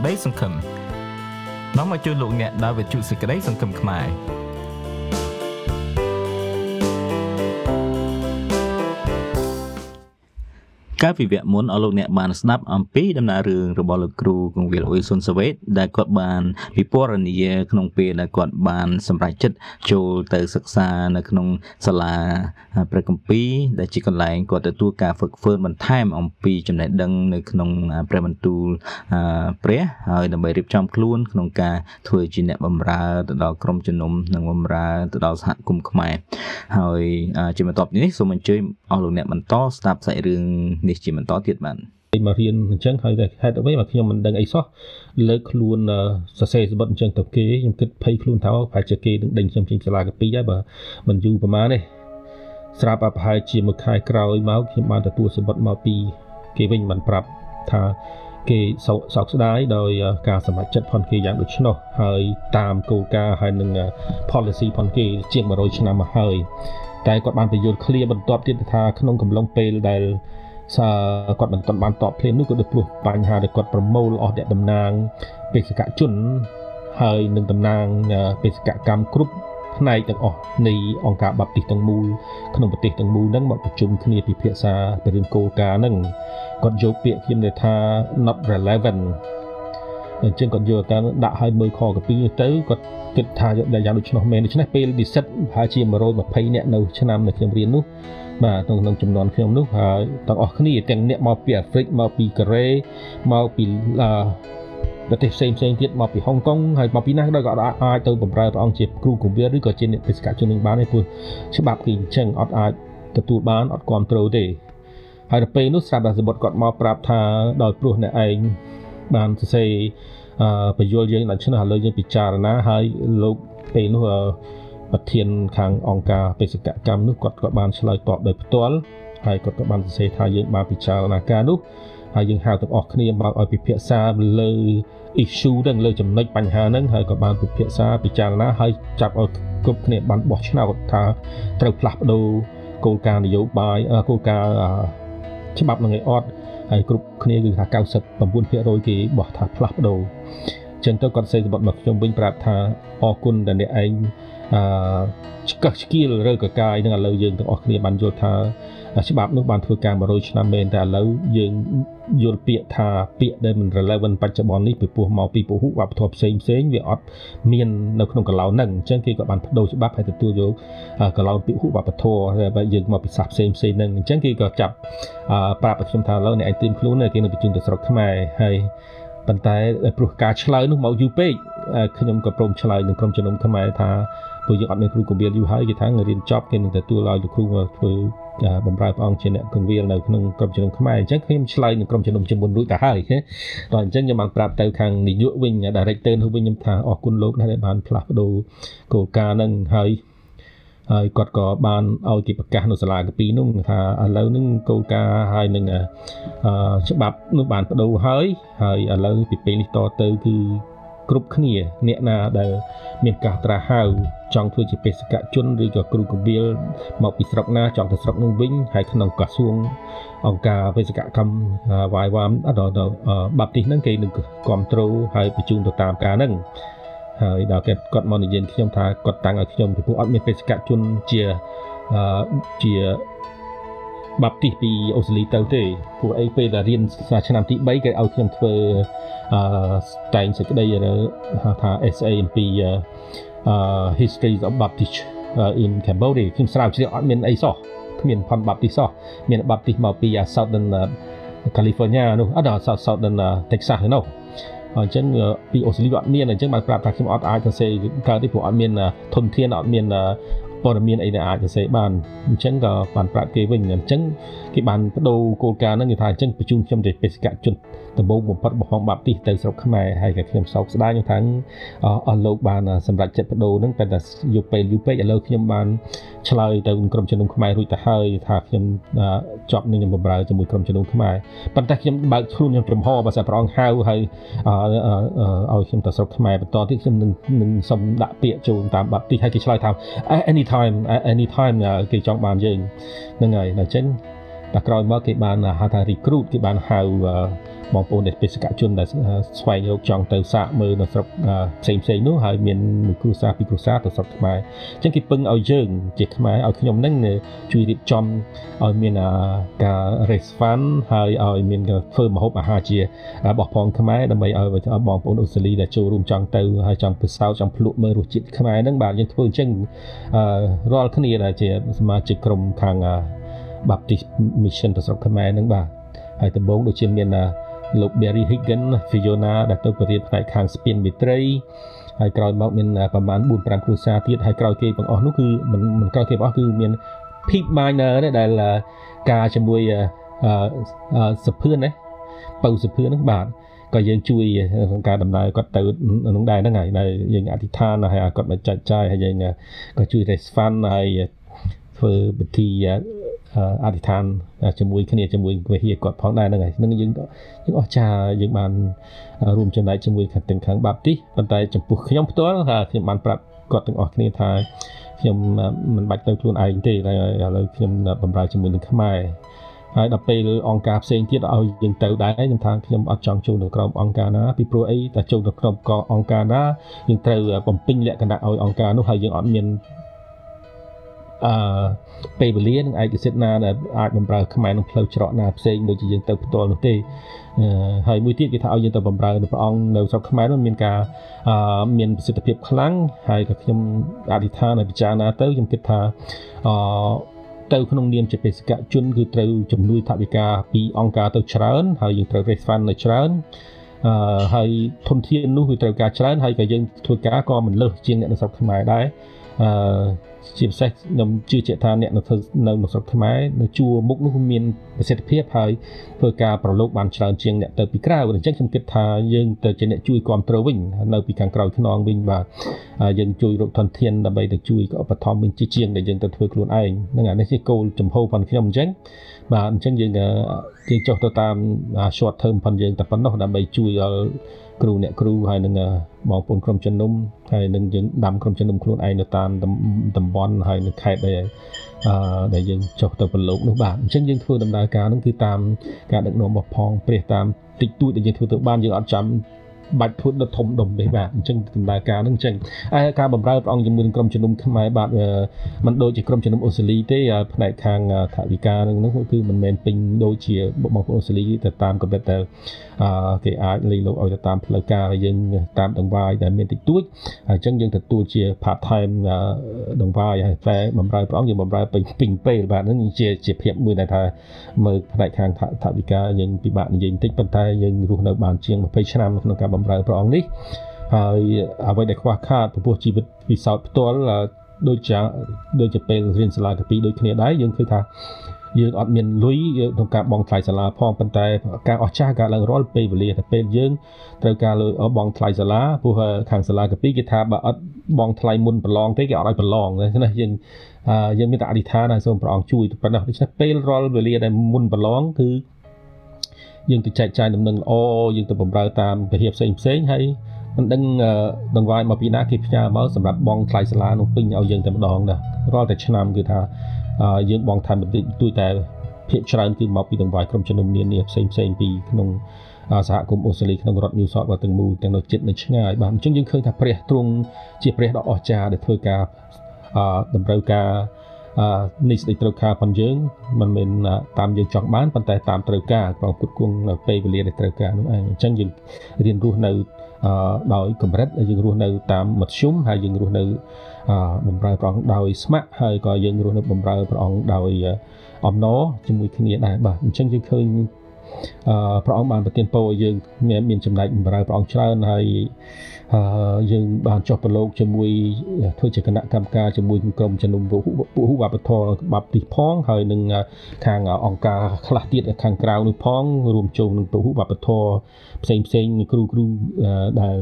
ក្នុងក្តីសង្ឃឹមនាំមកជួយលោកអ្នកដើរវិទ្យុសេចក្តីសង្ឃឹមខ្មែរកាលពីវគ្គមុនអស់លោកអ្នកបានស្ដាប់អំពីដំណើររឿងរបស់លោកគ្រូក ងវិលអ៊ុយសុនសាវេតដែលគាត់បានពិពណ៌នាក្នុងពេលដែលគាត់បានសម្រេចចិត្តចូលទៅសិក្សានៅក្នុងសាលាព្រះគម្ពីរដែលជាកន្លែងគាត់ទទួលការហ្វឹកហ្វឺនបន្ថែមអំពីចំណេះដឹងនៅក្នុងព្រះបន្ទូលព្រះហើយដើម្បីរៀបចំខ្លួនក្នុងការធ្វើជាអ្នកបម្រើទៅដល់ក្រុមជំនុំនិងបម្រើទៅដល់សហគមន៍ខ្មែរហើយជាបន្ទាប់នេះសូមអញ្ជើញអស់លោកអ្នកបន្តស្ដាប់សាច់រឿងនេះនេះជាបន្តទៀតបាទ មករៀនអញ្ចឹងហើយតែហេតុអ្វីមកខ្ញុំមិនដឹងអីសោះលើកខ្លួនសរសេរសម្បត្តិអញ្ចឹងទៅគេខ្ញុំគិតភ័យខ្លួនថាប្រហែលជាគេនឹងដេញខ្ញុំចេញសាលាកាពីហើយបើមិនយូរប្រហែលទេស្រាប់តែប្រហែលជាមួយខែក្រោយមកខ្ញុំបានទទួលសម្បត្តិមកពីគេវិញបានប្រាប់ថាគេសោកសោកស្ដាយដោយការសម្រេចចិត្តផនគេយ៉ាងដូច្នោះហើយតាមគោលការណ៍ហើយនឹង policy ផនគេជាង100ឆ្នាំមកហើយតែគាត់បានបញ្យល់ឃ្លាបន្ទាប់ទៀតថាក្នុងកំឡុងពេលដែល សាគាត់មិនទាន់បានតបភ្លាមនោះក៏ដូចព្រោះបញ្ហាដែលគាត់ប្រមូលអស់អ្នកតំណាងបេសកជន ហើយនឹងតំណាងបេសកកម្មគ្រប់ផ្នែកទាំងអស់នៃអង្គការបាប់ទីសទាំងមូលក្នុងប្រទេសទាំងមូលហ្នឹងមកប្រជុំគ្នាពិភាក្សាពីរឿងគោលការណ៍ហ្នឹងគាត់យកពាក្យខ្ញុំដែលថា not relevant អញ្ចឹងគាត់យកការដាក់ឲ្យមើលខកពីទៅគាត់គិតថាយ៉ាងដូច្នោះមែនដូច្នេះពេលនិស្សិតប្រហែលជា120នាក់នៅឆ្នាំនៅខ្ញុំរៀននោះ បាទក្នុងចំនួនខ្ញុំនោះហើយទាំងអស់គ្នាទាំងអ្នកមកពីអាហ្វ្រិកមកពីកូរ៉េមកពីប្រទេសផ្សេងផ្សេងទៀតមកពីហុងកុងហើយមកពីណាក៏គាត់អាចទៅបម្រើព្រះអង្គជាគ្រូគម្រាឬក៏ជាអ្នកបេសកជននឹងបានទេព្រោះច្បាប់គេអញ្ចឹងអត់អាចទទួលបានអត់គ្រប់គ្រងទេហើយដល់ពេលនោះស្រាប់តែសម្បត្តិគាត់មកប្រាប់ថាដោយព្រោះអ្នកឯងបានសរសេរអឺបញ្យល់យើងដល់ឆ្នាំឥឡូវយើងពិចារណាហើយលោកពេលនោះ ប្រធានខាងអង្គការបេសកកម្មនោះគាត់ក៏បានឆ្លើយតបដោយផ្ទាល់ហើយគាត់ក៏បានសរសេរថាយើងបានពិចារណាការនោះហើយយើងហៅទាំងអស់គ្នាមកឲ្យពិភាក្សាលើ issue ហ្នឹងលើចំណុចបញ្ហាហ្នឹងហើយក៏បានពិភាក្សាពិចារណាហើយចាប់ឲ្យគ្រប់គ្នាបានបោះឆ្នោតថាត្រូវផ្លាស់ប្ដូរគោលការណ៍នយោបាយគោលការណ៍ច្បាប់នឹងឲ្យអត់ហើយគ្រប់គ្នាគឺថា99%គេបោះថាផ្លាស់ប្ដូរ ចឹងទៅគាត់សេសម្បត្តិមកខ្ញុំវិញប្រាប់ថាអរគុណដែលអ្នកឯងអឺឆ្កឹះឆ្កៀលរើកកាយនឹងឥឡូវយើងទាំងអស់គ្នាបានយល់ថាច្បាប់នោះបានធ្វើការ100ឆ្នាំមែនតែឥឡូវយើងយល់ពាក្យថាពាក្យដែលមិន relevant បច្ចុប្បន្ននេះពីពោះមកពីពហុវប្បធម៌ផ្សេងផ្សេងវាអត់មាននៅក្នុងកន្លោហ្នឹងអញ្ចឹងគេក៏បានបដូរច្បាប់ហើយទទួលយកកន្លោពីហុវប្បធម៌ហើយយើងមកពីសាសផ្សេងផ្សេងហ្នឹងអញ្ចឹងគេក៏ចាប់ប្រាប់ខ្ញុំថាឥឡូវអ្នកឯងត្រៀមខ្លួនគេនឹងបញ្ជូនទៅស្រុកខ្មែរហើយ ប៉ុន្តែព្រោះការឆ្លើយនោះមកយូរពេកខ្ញុំក៏ព្រមឆ្លើយនឹងក្រុមជំនុំខ្មែរថាព្រោះយើងអត់មានគ្រូកងវិលយូរហើយគេថារៀនចប់គេនឹងទទួលឲ្យលោកគ្រូមកធ្វើបំរើព្រះអង្គជាអ្នកកងវិលនៅក្នុងក្រុមជំនុំខ្មែរអញ្ចឹងខ្ញុំឆ្លើយនឹងក្រុមជំនុំជាមុនរួចទៅហើយដល់អញ្ចឹងខ្ញុំបានប្រាប់ទៅខាងនាយកវិញ director នោះវិញខ្ញុំថាអរគុណលោកណាស់ដែលបានផ្លាស់ប្ដូរគោលការណ៍ហ្នឹងហើយ ហើយគាត់ក៏បានឲ្យគេប្រកាសនៅសាលាកាពីនោះថាឥឡូវហ្នឹងគោលការណ៍ហើយនឹងច្បាប់នោះបានបដូរហើយហើយឥឡូវពីពេលនេះតទៅគឺគ្រប់គ្នាអ្នកណាដែលមានការត្រាស់ហៅចង់ធ្វើជាបេសកជនឬក៏គ្រូកវិលមកពីស្រុកណាចង់ទៅស្រុកនោះវិញហើយក្នុងក្រសួងអង្គការបេសកកម្មវាយវ៉ាមដល់បាប់ទីហ្នឹងគេនឹងគ្រប់គ្រងហើយបញ្ជូនទៅតាមការហ្នឹង ហើយដល់គាត់គាត់មកនិយាយខ្ញុំថាគាត់តាំងឲ្យខ្ញុំពីព្រោះអត់មានបេសកជនជាជាបាប់ទីសពីអូស្ត្រាលីទៅទេព្រោះអីពេលដែលរៀនឆ្នាំទី3គេឲ្យខ្ញុំធ្វើអឺតែងសេចក្តីថា SA អំពីអឺ history of Baptist in Cambodia ខ្ញុំស្រាវជ្រាវអត់មានអីសោះគ្មានផន Baptist សោះមាន Baptist មកពី Southern California នោះអត់ដល់ Southern Texas នោះ អញ្ចឹងពីអូស្ត្រាលីអត់មានអញ្ចឹងបានប្រាប់ថាខ្ញុំអត់អាចសរសេរកើតទេព្រោះអត់មានធនធានអត់មានព័ត៌មានអីដែលអាចសរសេរបានអញ្ចឹងក៏បានប្រាប់គេវិញអញ្ចឹង គេបានបដូរគោលការណ៍ហ្នឹងគេថាអញ្ចឹងបញ្ជូនខ្ញុំទៅបេសកជនដំបូងបំផុតរបស់ហងបាប់ទីទៅស្រុកខ្មែរហើយក៏ខ្ញុំសោកស្ដាយខ្ញុំថាអស់លោកបានសម្រេចចិត្តបដូរហ្នឹងតែតែយកពេលយូរពេកឥឡូវខ្ញុំបានឆ្លើយទៅក្រុមជំនុំខ្មែររួចទៅហើយថាខ្ញុំជាប់នឹងខ្ញុំបម្រើជាមួយក្រុមជំនុំខ្មែរប៉ុន្តែខ្ញុំបើកខ្លួនខ្ញុំព្រមហោបើសិនព្រះអង្គហៅហើយឲ្យខ្ញុំទៅស្រុកខ្មែរបន្តទៀតខ្ញុំនឹងនឹងសុំដាក់ពាក្យចូលតាមបាប់ទីហើយគេឆ្លើយថា anytime anytime គេចង់បានយើងហ្នឹងហើយអញ្ចឹង តែក្រោយមកគេបានហៅថា recruit គេបានហៅបងប្អូនដែលបេសកជនដែលស្វែងរកចង់ទៅសាកមើលនៅស្រុកផ្សេងផ្សេងនោះហើយមានមួយគ្រួសារពីរគ្រួសារទៅស្រុកខ្មែរអញ្ចឹងគេពឹងឲ្យយើងជាខ្មែរឲ្យខ្ញុំនឹងជួយរៀបចំឲ្យមានការ raise fund ហើយឲ្យមានធ្វើម្ហូបអាហារជារបស់ផងខ្មែរដើម្បីឲ្យបងប្អូនអូស្ត្រាលីដែលចូលរួមចង់ទៅហើយចង់ពិសោធន៍ចង់ភ្លក់មើលរសជាតិខ្មែរហ្នឹងបាទយើងធ្វើអញ្ចឹងរាល់គ្នាដែលជាសមាជិកក្រុមខាង Baptist Mission ទៅស្រុកខ្មែរហ្នឹងបាទហើយដំបូងដូចជាមានលោក Barry Higgin Fiona ដែលទៅបរិញ្ញាផ្នែកខាងស្ពានមេត្រីហើយក្រោយមកមានប្រហែល4 5គ្រួសារទៀតហើយក្រោយគេទាំងអស់នោះគឺមិនមិនក្រោយគេទាំងអស់គឺមាន Peep Miner ដែលការជាមួយសភឿនណាបើសភឿនហ្នឹងបាទក៏យើងជួយក្នុងការដំណើរគាត់ទៅក្នុងដែរហ្នឹងហើយដែលយើងអធិដ្ឋានហើយគាត់មកចាច់ចាយហើយយើងក៏ជួយ raise fund ហើយធ្វើពិធី អធិដ្ឋានជាមួយគ្នាជាមួយវិហារគាត់ផងដែរហ្នឹងហើយនឹងយើងយើងអស្ចារ្យយើងបានរួមចំណែកជាមួយខាងទាំងខាងបាបទីប៉ុន្តែចំពោះខ្ញុំផ្ទាល់ថាខ្ញុំបានប្រាប់គាត់ទាំងអស់គ្នាថាខ្ញុំមិនបាច់ទៅខ្លួនឯងទេតែឥឡូវខ្ញុំបម្រើជាមួយនឹងខ្មែរហើយដល់ពេលអង្គការផ្សេងទៀតឲ្យយើងទៅដែរខ្ញុំថាខ្ញុំអត់ចង់ចូលនៅក្រុមអង្គការណាពីព្រោះអីតែចូលនៅក្រុមកអង្គការណាយើងត្រូវបំពេញលក្ខណៈឲ្យអង្គការនោះហើយយើងអត់មាន អឺពេលវេលានិងឯកសិទ្ធិណាដែលអាចបំរើខ្មែរក្នុងផ្លូវច្រកណាផ្សេងដូចជាយើងទៅផ្ទាល់នោះទេហើយមួយទៀតគេថាឲ្យយើងទៅបំរើនៅព្រះអង្គនៅស្រុកខ្មែរនោះមានការមានប្រសិទ្ធភាពខ្លាំងហើយក៏ខ្ញុំអធិដ្ឋានឲ្យពិចារណាទៅខ្ញុំគិតថាអទៅក្នុងនាមជាបេសកជនគឺត្រូវជំនួយថវិកាពីអង្គការទៅច្រើនហើយយើងត្រូវ raise fund នៅច្រើនអឺហើយធនធាននោះវាត្រូវការច្រើនហើយក៏យើងធ្វើការក៏មិនលើសជាងអ្នកនៅស្រុកខ្មែរដែរ អឺជាពិសេសខ្ញុំជឿជាក់ថាអ្នកនៅធ្វើនៅស្រុកខ្មែរនៅជួរមុខនោះមានប្រសិទ្ធភាពហើយធ្វើការប្រឡូកបានច្រើនជាងអ្នកទៅពីក្រៅអញ្ចឹងខ្ញុំគិតថាយើងទៅជាអ្នកជួយគ្រប់គ្រងវិញនៅពីខាងក្រោយខ្នងវិញបាទយើងជួយរកធនធានដើម្បីទៅជួយឧបត្ថម្ភវិញជាជាងដែលយើងទៅធ្វើខ្លួនឯងហ្នឹងអានេះជាគោលចំហរបស់ខ្ញុំអញ្ចឹងបាទអញ្ចឹងយើងយើងចុះទៅតាម short term ផងយើងតែប៉ុណ្ណោះដើម្បីជួយដល់គ្រូអ្នកគ្រូហើយនឹងបងប្អូនក្រុមជំនុំហើយនឹងយើងដាំក្រុមជំនុំខ្លួនឯងនៅតាមតំបន់ហើយនៅខេត្តដែលអឺដែលយើងចុះទៅប្រឡូកនោះបាទអញ្ចឹងយើងធ្វើដំណើរការនោះគឺតាមការដឹកនាំរបស់ផងព្រះតាមតិចតួចដែលយើងធ្វើទៅបានយើងអត់ចាំ បាច់ធ្វើដុតធំដុំទេបាទអញ្ចឹងដំណើរការហ្នឹងអញ្ចឹងហើយការបំរើព្រះអង្គជាមួយនឹងក្រុមជំនុំខ្មែរបាទมันដូចជាក្រុមជំនុំអូស្ត្រាលីទេផ្នែកខាងថាវិការហ្នឹងគឺមិនមែនពេញដូចជាបងប្អូនអូស្ត្រាលីទៅតាមកម្រិតតែគេអាចលៃលោកឲ្យទៅតាមផ្លូវការយើងតាមដង្វាយដែលមានតិចតួចហើយអញ្ចឹងយើងទទួលជា part time ដង្វាយហើយតែបំរើព្រះអង្គយើងបំរើពេញពេញពេលបាទហ្នឹងជាជាភាពមួយដែលថាមើលផ្នែកខាងថាវិការយើងពិបាកនិយាយបន្តិចប៉ុន្តែយើងរស់នៅបានជាង20ឆ្នាំក្នុងការបំរើព្រះអង្គនេះហើយអ្វីដែលខ្វះខាតចំពោះជីវិតពិសោធន៍ផ្ទាល់ដូចជាដូចជាពេលរៀនសាលាកាពីដូចគ្នាដែរយើងឃើញថាយើងអត់មានលុយក្នុងការបង់ថ្លៃសាលាផងប៉ុន្តែការអស្ចារ្យកើតឡើងរាល់ពេលវេលាតែពេលយើងត្រូវការលុយបង់ថ្លៃសាលាព្រោះខាងសាលាកាពីគេថាបើអត់បង់ថ្លៃមុនប្រឡងទេគេអត់ឲ្យប្រឡងណាយើងយើងមានតែអធិដ្ឋានហើយសូមព្រះអង្គជួយប៉ុណ្ណោះដូច្នេះពេលរាល់វេលាដែលមុនប្រឡងគឺ យើងទៅចែកចាយដំណឹងល្អយើងទៅបំរើតាមពហិផ្សេងផ្សេងហើយមិនដឹងដង្វាយមកពីណាគេផ្ញើមកសម្រាប់បងថ្លៃសាលានោះពេញឲ្យយើងតែម្ដងដែររាល់តែឆ្នាំគឺថាយើងបងថែមបន្តិចទួយតែភាគច្រើនគឺមកពីដង្វាយក្រុមជំនុំនានាផ្សេងផ្សេងពីក្នុងសហគមន៍អូស្ត្រាលីក្នុងរដ្ឋ New South Wales ទាំងមូលទាំងនៅជិតនៅឆ្ងាយបាទអញ្ចឹងយើងឃើញថាព្រះទ្រង់ជាព្រះដ៏អស្ចារ្យដែលធ្វើការតម្រូវការ នេះស្ដេចត្រូវការផងយើងមិនមែនតាមយើងចង់បានប៉ុន្តែតាមត្រូវការក្នុងគុតគង់នៅពេលវេលាដែលត្រូវការនោះឯងអញ្ចឹងយើងរៀនរស់នៅដោយកម្រិតយើងរស់នៅតាមមធ្យមហើយយើងរស់នៅបំរើព្រះអង្គដោយស្ម័គ្រហើយក៏យើងរស់នៅបំរើព្រះអង្គដោយអំណរជាមួយគ្នាដែរបាទអញ្ចឹងយើងឃើញអឺព្រះអង្គបានប្រទានពរឲ្យយើងមានចំណែកបម្រើព្រះអង្គច្រើនហើយអឺ យើងបានចុះប្រឡូកជាមួយធ្វើជាគណៈកម្មការជាមួយក្រុមជំនុំពហុវប្បធម៌បាប់ទីផងហើយនឹងខាងអង្គការខ្លះទៀតខាងក្រៅនោះផងរួមចូលនឹងពហុវប្បធម៌ផ្សេងផ្សេងគ្រូគ្រូដែល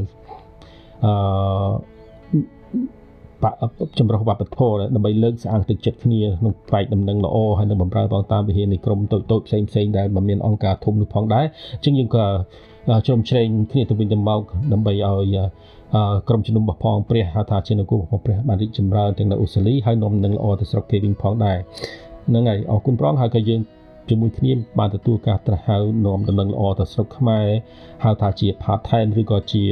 អឺចម្រុះវប្បធម៌ដើម្បីលើកស្អាងទឹកចិត្តគ្នាក្នុងផ្នែកដំណឹងល្អហើយនឹងបំរើបងតាមវិហារនៃក្រុមតូចតូចផ្សេងផ្សេងដែលមិនមានអង្គការធំនោះផងដែរអញ្ចឹងយើងក៏ ជ្រុំជ្រែងគ្នាទៅវិញទៅមកដើម្បីឲ្យក្រុមជំនុំរបស់ផងព្រះហៅថាជានគររបស់ព្រះបានរីកចម្រើនទាំងនៅអូស្ត្រាលីហើយនាំនឹងល្អទៅស្រុកគេវិញផងដែរហ្នឹងហើយអរគុណព្រះអង្គហើយក៏យើងជាមួយគ្នាបានទទួលការត្រាស់ហៅនាំដំណឹងល្អទៅស្រុកខ្មែរហៅថាជា part time ឬក៏ជា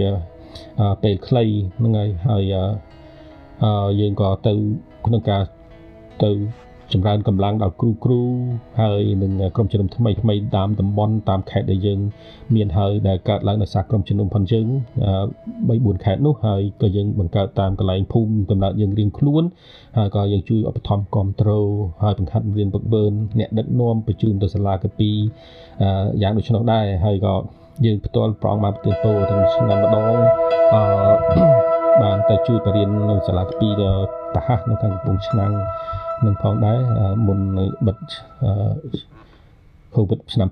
ពេលខ្លីហ្នឹងហើយហើយយើងក៏ទៅក្នុងការទៅ ចម្រើនកម្លាំងដល់គ្រូគ្រូហើយនឹងក្រុមជំនុំថ្មីថ្មីតាមតំបន់តាមខេត្តដែលយើង មានហើយដែលកើតឡើងដោយសារក្រុមជំនុំផងយើង3 4ខេត្តនោះហើយក៏យើងបង្កើតតាមកន្លែងភូមិកំណើតយើងរៀងខ្លួនហើយក៏យើងជួយឧបត្ថម្ភគ្រប់គ្រងហើយបង្ហាត់រៀនពឹកវើអ្នកដឹកនាំបញ្ជូនទៅសាលាកាពីយ៉ាងដូច្នោះដែរហើយក៏យើងផ្ទាល់ប្រងមកប្រទេសពោទាំងឆ្នាំម្ដងអឺបានទៅជួយបរៀននៅសាលាកាពីតាហាស់នៅខាងកំពង់ឆ្នាំង នឹងផងដែរមុននឹងបិទ COVID ឆ្នាំ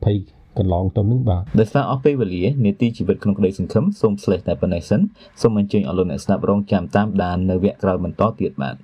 2020កន្លងទៅនឹងបាទដោយសារអស់ពេលវេលានេតិជីវិតក្នុងក្តីសង្ឃឹមសូម slash តែប៉ុណ្ណេះសិនសូមអញ្ជើញអស់លោកអ្នកស្ដាប់រងចាំតាមដាននៅវគ្គក្រោយបន្តទៀតបាទ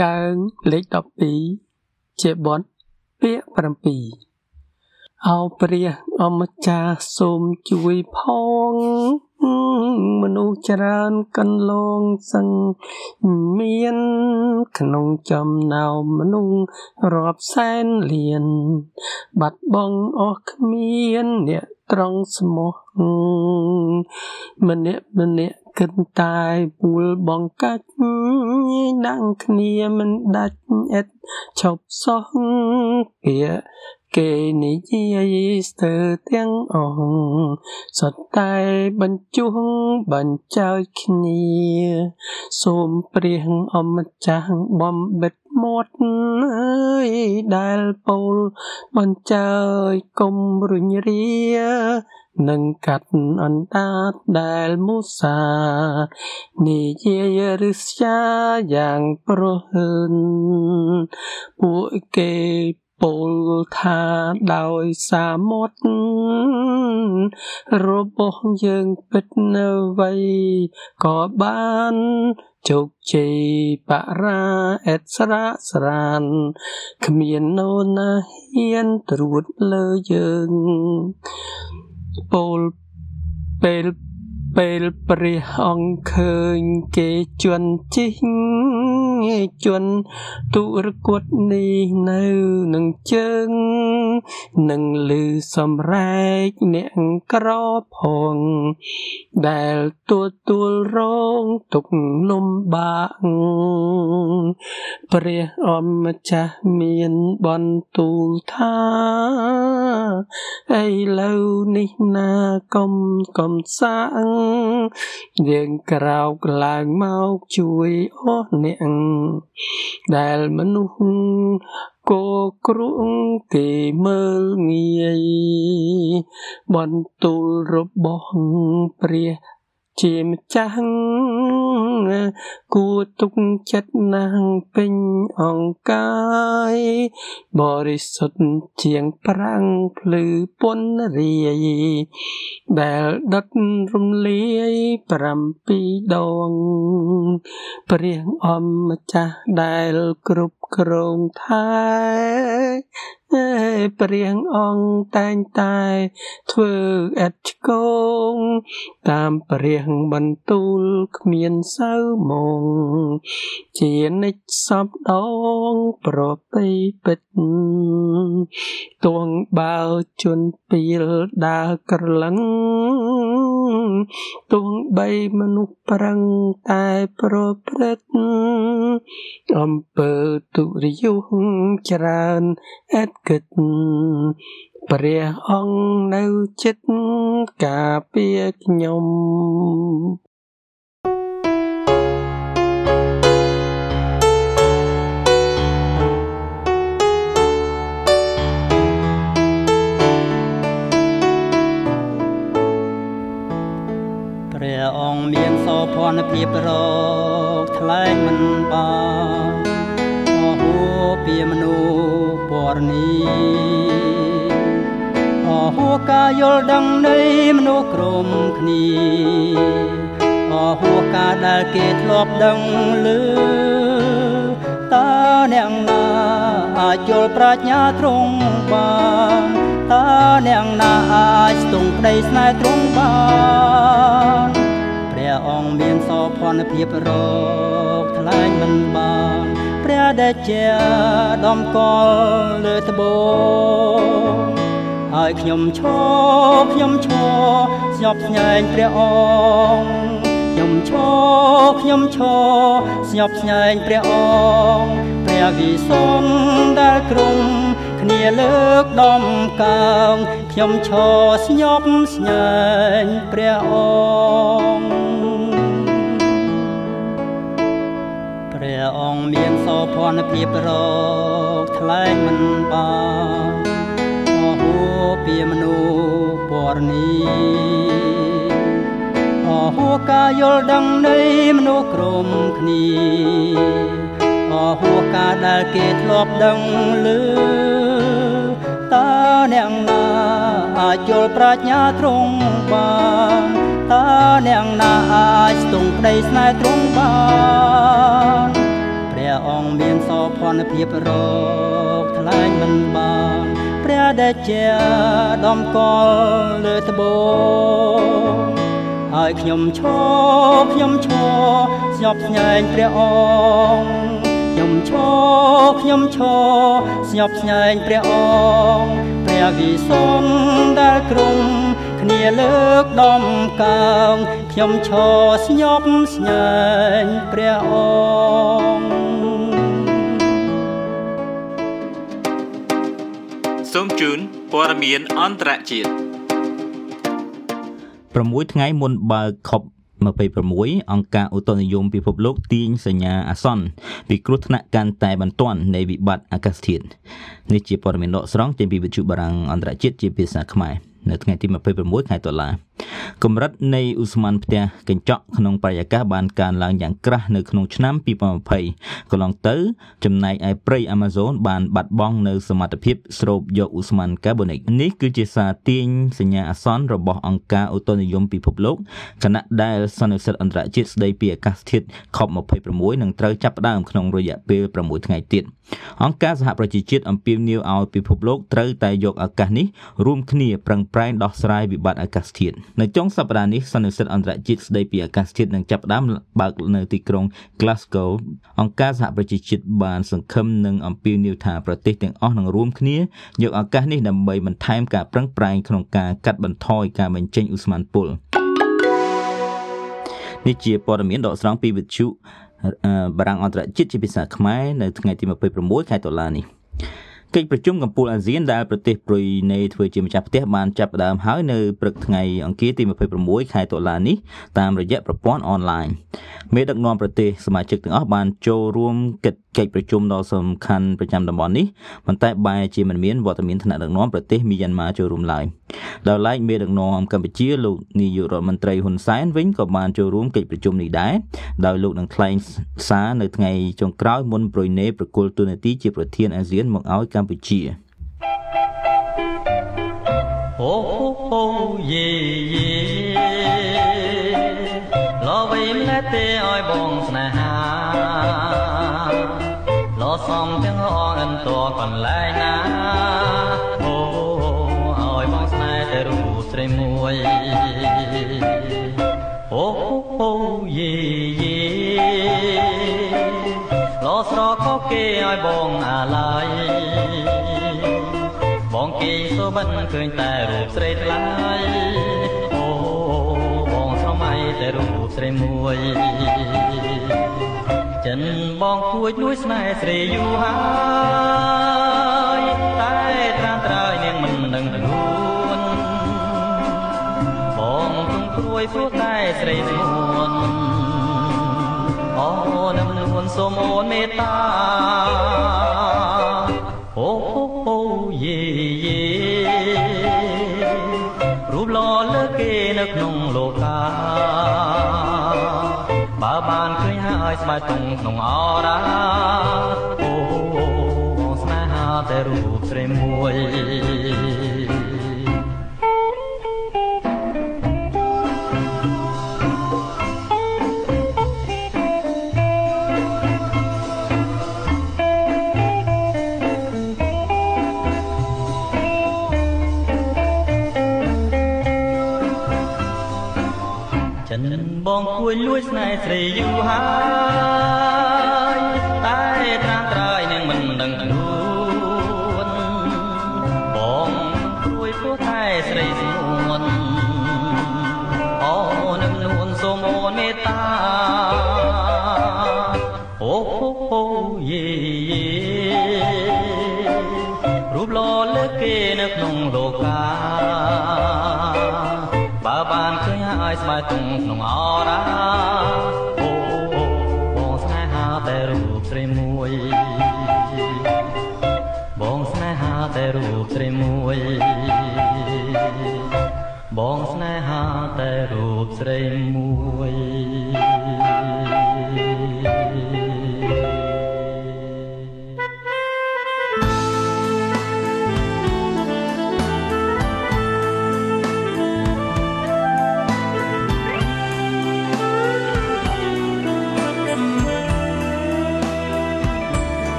កដំកើងលេខ12ជាបទពាក្យ7អោព្រះអម្ចាស់សូមជួយផង មនុស្សច្រើនកន្លងសឹងមាន ក្នុងចំណោមមនុស្សរាប់សែនលាន បាត់បង់អស់គ្មានអ្នកត្រង់ស្មោះម្នាក់ម្នាក់គិតតែពូលបងកាច់ដាំងគ្នាមិនដាច់អិតឈប់សោះពា គេនិយាយស្ទើរទាំងអស់សុទ្ធតែបញ្ជុះបញ្ចើចគ្នា សូមព្រះអម្ចាស់បំបិតមាត់អើយដែលពោលបញ្ចើចកុំរុញរានឹងកាត់អណ្ដាតដែលមូសានិយាយរិស្យាយ៉ាងប្រហឺនពួកគេ ពោលថាដោយសាមុតរបស់យើងពិតនៅវ័យក៏បានជោគជ័យបរាអេតស្រាស្រានគ្មាននរណាហ៊ានត្រួតលើយើងពោលពេល ពេលព្រះអង្គឃើញគេជន់ជីងជន់ទុរគតនេះនៅនឹងជើងនឹងលឺសំរែកអ្នកក្រផងដែលទទួលរងទុកលំបាកព្រះអម្ចាស់មានបន្ទូលថាឥឡូវនេះណាកុំកុំសាងយើងក្រោកឡើងមកជួយអស់អ្នកដែលមនុស្សគោគ្រួងគេមើលងាយបន្ទូលរបស់ព្រះ ជាម្ចាស់គួរទុកចិត្តណាស់ពេញអង្កាយបរិសុទ្ធជាងប្រាំងភ្លឺពនរាយដែលដុតរំលាយ7ដងព្រះអម្ចាស់ដែលគ្រប់គ្រងថែ ព្រះអង្គតែងតែធ្វើអេតឆ្កងតាមព្រះបន្ទូលគ្មានសៅមកជានិច្ចសពដងប្រពៃពិតទួងបើជន់ពីលដើរក្រឡឹង ទួងបីមនុស្សប្រឹងតែប្រព្រឹត្តអំពើទុរិយុច្រើនអេតគិតព្រះអង្គនៅចិត្តការពារខ្ញុំ ទ្រង់បានតើអ្នកណាអាចស្ទង់ប្តីស្នេហ៍ទ្រង់បានព្រះអង្គមានសោភ័ណភាពរកថ្លែងមិនបានព្រះដែលជាដំកល់លើត្បូងហើយខ្ញុំឈរខ្ញុំឈរស្ញប់ស្ញែងព្រះអង្គខ្ញុំឈរខ្ញុំឈរស្ញប់ស្ញែងព្រះអង្គព្រះ វិសុទ្ធដែលគ្រងគ្នាលើកដំកើងខ្ញុំឈរស្ញប់ស្ញែងព្រះអង្គព្រះអង្គមានសោភ័ណភាពរកថ្លែងមិនបានអស់ហួពីមនុស្សពរនីអស់ហួការយល់ដឹងនៃមនុស្សក្រុមគ្នា អស់ហួការដែលគេធ្លាប់ដឹងឮតតើអ្នកណាអាចយល់ប្រាជ្ញាទ្រង់បានតើអ្នកណាអាចស្ទង់ក្តីស្នេហ៍ទ្រង់បានព្រះអង្គមានសោភ័ណភាពរកថ្លែងមិនបានព្រះដែលជាដំកល់លើត្បូងហើយខ្ញុំឈរខ្ញុំឈរស្ញប់ស្ញែងព្រះអង្គ ខ្ញុំឈរខ្ញុំឈរស្ញប់ស្ញែងព្រះអង្គព្រះវិសុទ្ធដែលគ្រងគ្នាលើកដំកើងខ្ញុំឈរស្ញប់ស្ញែងព្រះអង្គសូមជូនព័ត៌មានអន្តរជាតិ6ថ្ងៃមុនបើក COP 26អង្គការឧតុនិយមពិភពលោកទាញសញ្ញាអាសន្នពីគ្រោះថ្នាក់កាន់តែបន្ទាន់នៃវិបត្តិអាកាសធាតុនេះជាព័ត៌មានដកស្រង់ចេញពីវិទ្យុបារាំងអន្តរជាតិជាភាសាខ្មែរនៅថ្ងៃទី26ខែតុលា កម្រិតនៃឧស្ម័នផ្ទះកញ្ចក់ក្នុងបរិយាកាសបានកើនឡើងយ៉ាងក្រាស់នៅក្នុងឆ្នាំ2020កន្លងទៅ ចំណែកឯព្រៃ Amazon បានបាត់បង់នៅសមត្ថភាពស្រូបយកឧស្ម័នកាបូនិកនេះគឺជាសារទាញសញ្ញាអាសន្នរបស់អង្គការឧតុនិយមពិភពលោកគណៈដែលសន្និសីទអន្តរជាតិស្តីពីអាកាសធាតុ COP26 នឹងត្រូវចាប់ផ្ដើមក្នុងរយៈពេល6ថ្ងៃទៀតអង្គការសហប្រជាជាតិអំពាវនាវឲ្យពិភពលោកត្រូវតែយកឱកាសនេះរួមគ្នាប្រឹងប្រែងដោះស្រាយវិបត្តិអាកាសធាតុនៅចុងសប្តាហ៍នេះសន្និសីទអន្តរជាតិស្តីពីអាកាសធាតុនឹងចាប់ផ្ដើមបើកនៅទីក្រុង Glasgow អង្គការសហប្រជាជាតិបានសង្ឃឹមនិងអំពាវនាវថាប្រទេសទាំងអស់នឹងរួមគ្នាយកឱកាសនេះដើម្បីបន្ថែមការប្រឹងប្រែងក្នុងការកាត់បន្ថយការបញ្ចេញឧស្ម័នពុលនេះជាព័ត៌មានដកស្រង់ពីវិទ្យុបារាំងអន្តរជាតិជាភាសាខ្មែរនៅថ្ងៃទី26ខែតុលានេះ កិច្ចប្រជុំកំពូលអាស៊ានដែលប្រទេសប្រ៊ុយណេធ្វើជាម្ចាស់ផ្ទះបានចាប់ផ្ដើមហើយនៅព្រឹកថ្ងៃអង្គារទី26ខែតុលានេះតាមរយៈប្រព័ន្ធអនឡាញមេដឹកនាំប្រទេសសមាជិកទាំងអស់បានចូលរួមកិច្ចកិច្ចប្រជុំដ៏សំខាន់ប្រចាំតំបន់នេះប៉ុន្តែបែរជាមិនមានវត្តមានថ្នាក់ដឹកនាំប្រទេសមីយ៉ាន់ម៉ាចូលរួមឡើយដោយឡែកមេដឹកនាំកម្ពុជាលោកនាយករដ្ឋមន្ត្រីហ៊ុនសែនវិញក៏បានចូលរួមកិច្ចប្រជុំនេះដែរដោយលោកនឹងថ្លែងសារនៅថ្ងៃចុងក្រោយមុនប្រ៊ុយណេប្រគល់ទូនាទីជាប្រធានអាស៊ានមកឲ្យកម្ពុជាអូអូយេយេ លោសំទាំងអងអិនតកន្លែងណាអូឲ្យបងស្នេហ៍តែរូបស្រីមួយអូអូយេយេលោស្រកគេឲ្យបងអាឡ័យបងគេសូបិនឃើញតែរូបស្រីថ្លៃអូបងស្រមៃតែរូបស្រីមួយ ចិនបងគួចនួយស្នេហ៍ស្រីយូរហើយតែត្រាំត្រើយនាងមិននឹងខ្លួនបងទងព្រួយព្រោះតែស្រីស្មួនអូនឹងនួនសូមអូនមេត្តាអូអូយេយេរូបលោលើគេនៅក្នុងលោកាបើបានឃើញ ហើយស្បែកតុងក្នុងអរាអូបងស្នេហាតែរូបស្រីមួយបងគួយលួចស្នេហ៍ស្រីយូរហើយ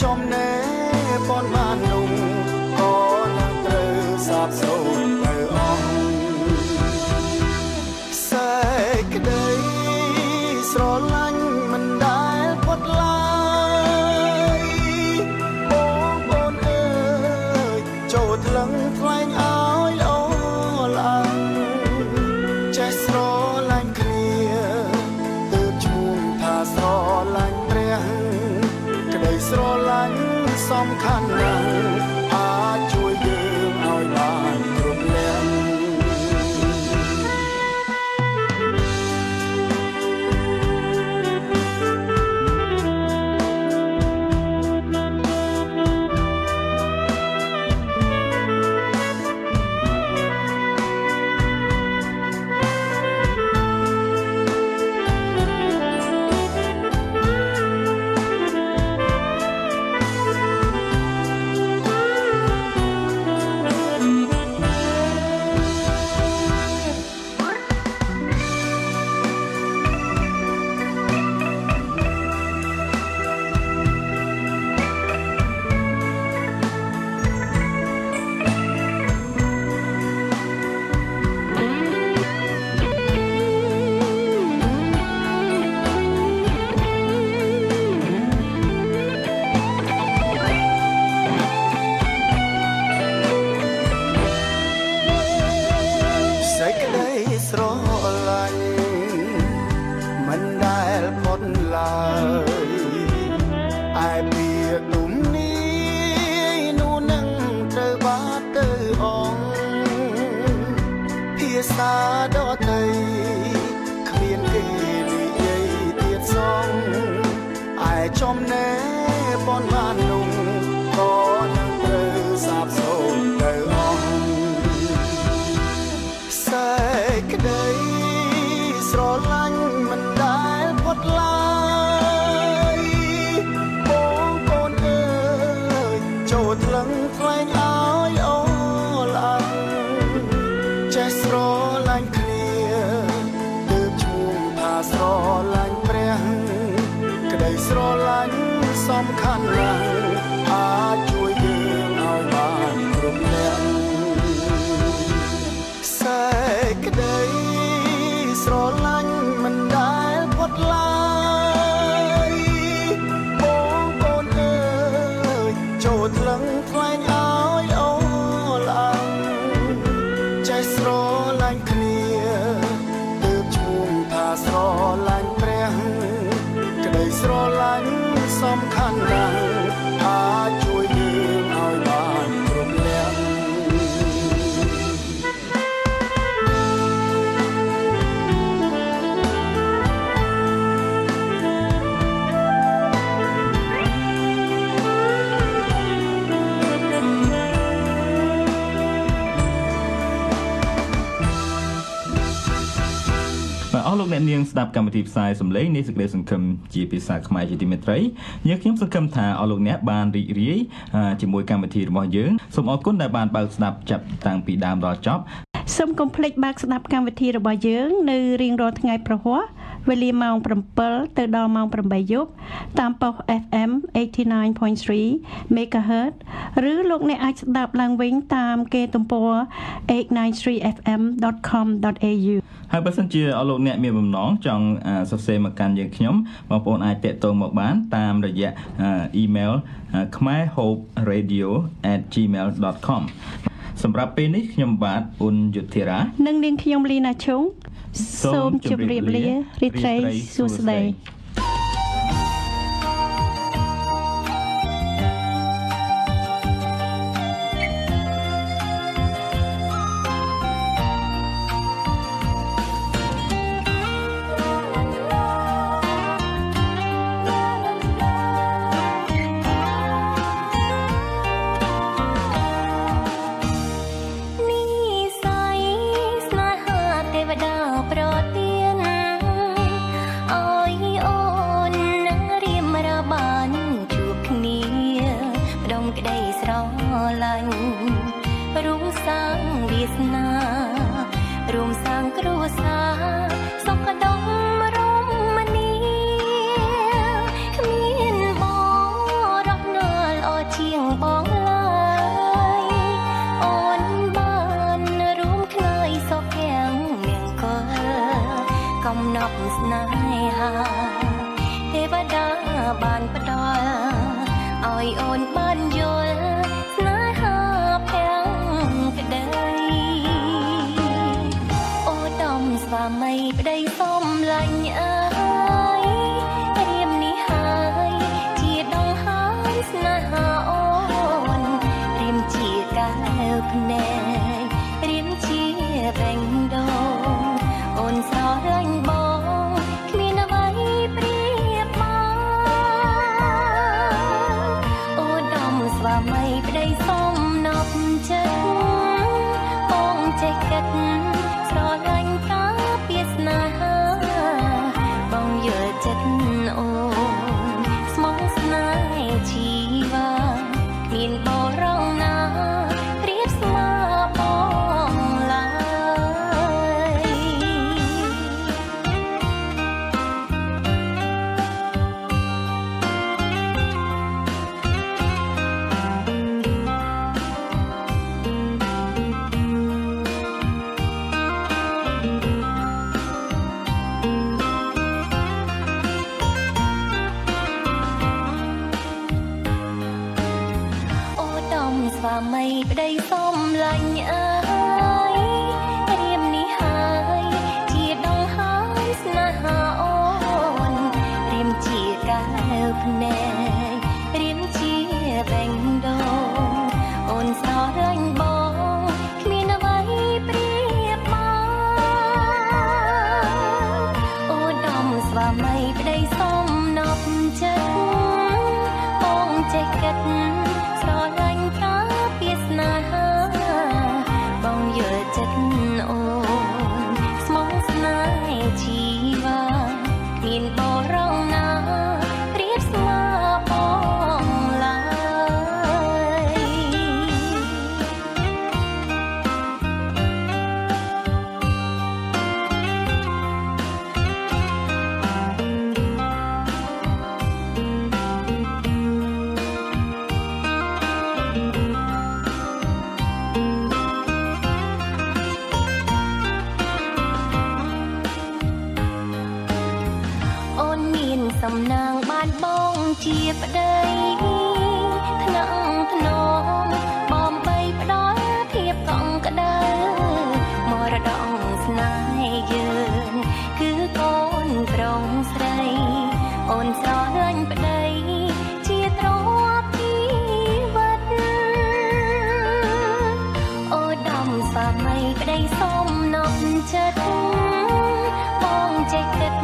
ឯចំណេប សំខាន់ណាស់អាច ចេះស្រឡាញ់គ្នាទើបឈ្មោះថាស្រឡាញ់ព្រះក្តីស្រឡាញ់សំខាន់ណាស់ ស់លោកអ្នកនាងស្ដាប់កម្មវិធីផ្សាយសម្លេងនៃសេចក្តីសង្ឃឹមជាភាសាខ្មែរជាទីមេត្រីយើងខ្ញុំសង្ឃឹមថាអស់លោកអ្នកបានរីករាយអឺជាមួយកម្មវិធីរបស់យើងសូមអរគុណដែលបានបើកស្ដាប់ចាប់តាំងពីដើមដល់ចប់សូមកុំភ្លេចបើកស្ដាប់កម្មវិធីរបស់យើង នៅរៀងរាល់ថ្ងៃប្រហ័ស វេលាម៉ោង7ទៅដល់ម៉ោង8យប់តាមប៉ុស FM 89.3 MHz ឬលោកអ្នកអាចស្ដាប់ឡើងវិញតាមគេទំព័រ 893fm.com.au ហើយបើសិនជាអស់លោកអ្នកមានបំណងចង់អឺសរសេរមកកាន់យើងខ្ញុំបងប្អូនអាចតាក់ទងមកបានតាមរយៈអឺអ៊ីមែល kmaehoperadio@gmail.com សម្រាប់ពេលនេះខ្ញុំបាទអ៊ុនយុធិរា និងនាងខ្ញុំលីណាឈុង សូមជម្រាបលារីត្រីសួស្តី សម័យក្តីសូមនប់ចិត្តបងចេះគិត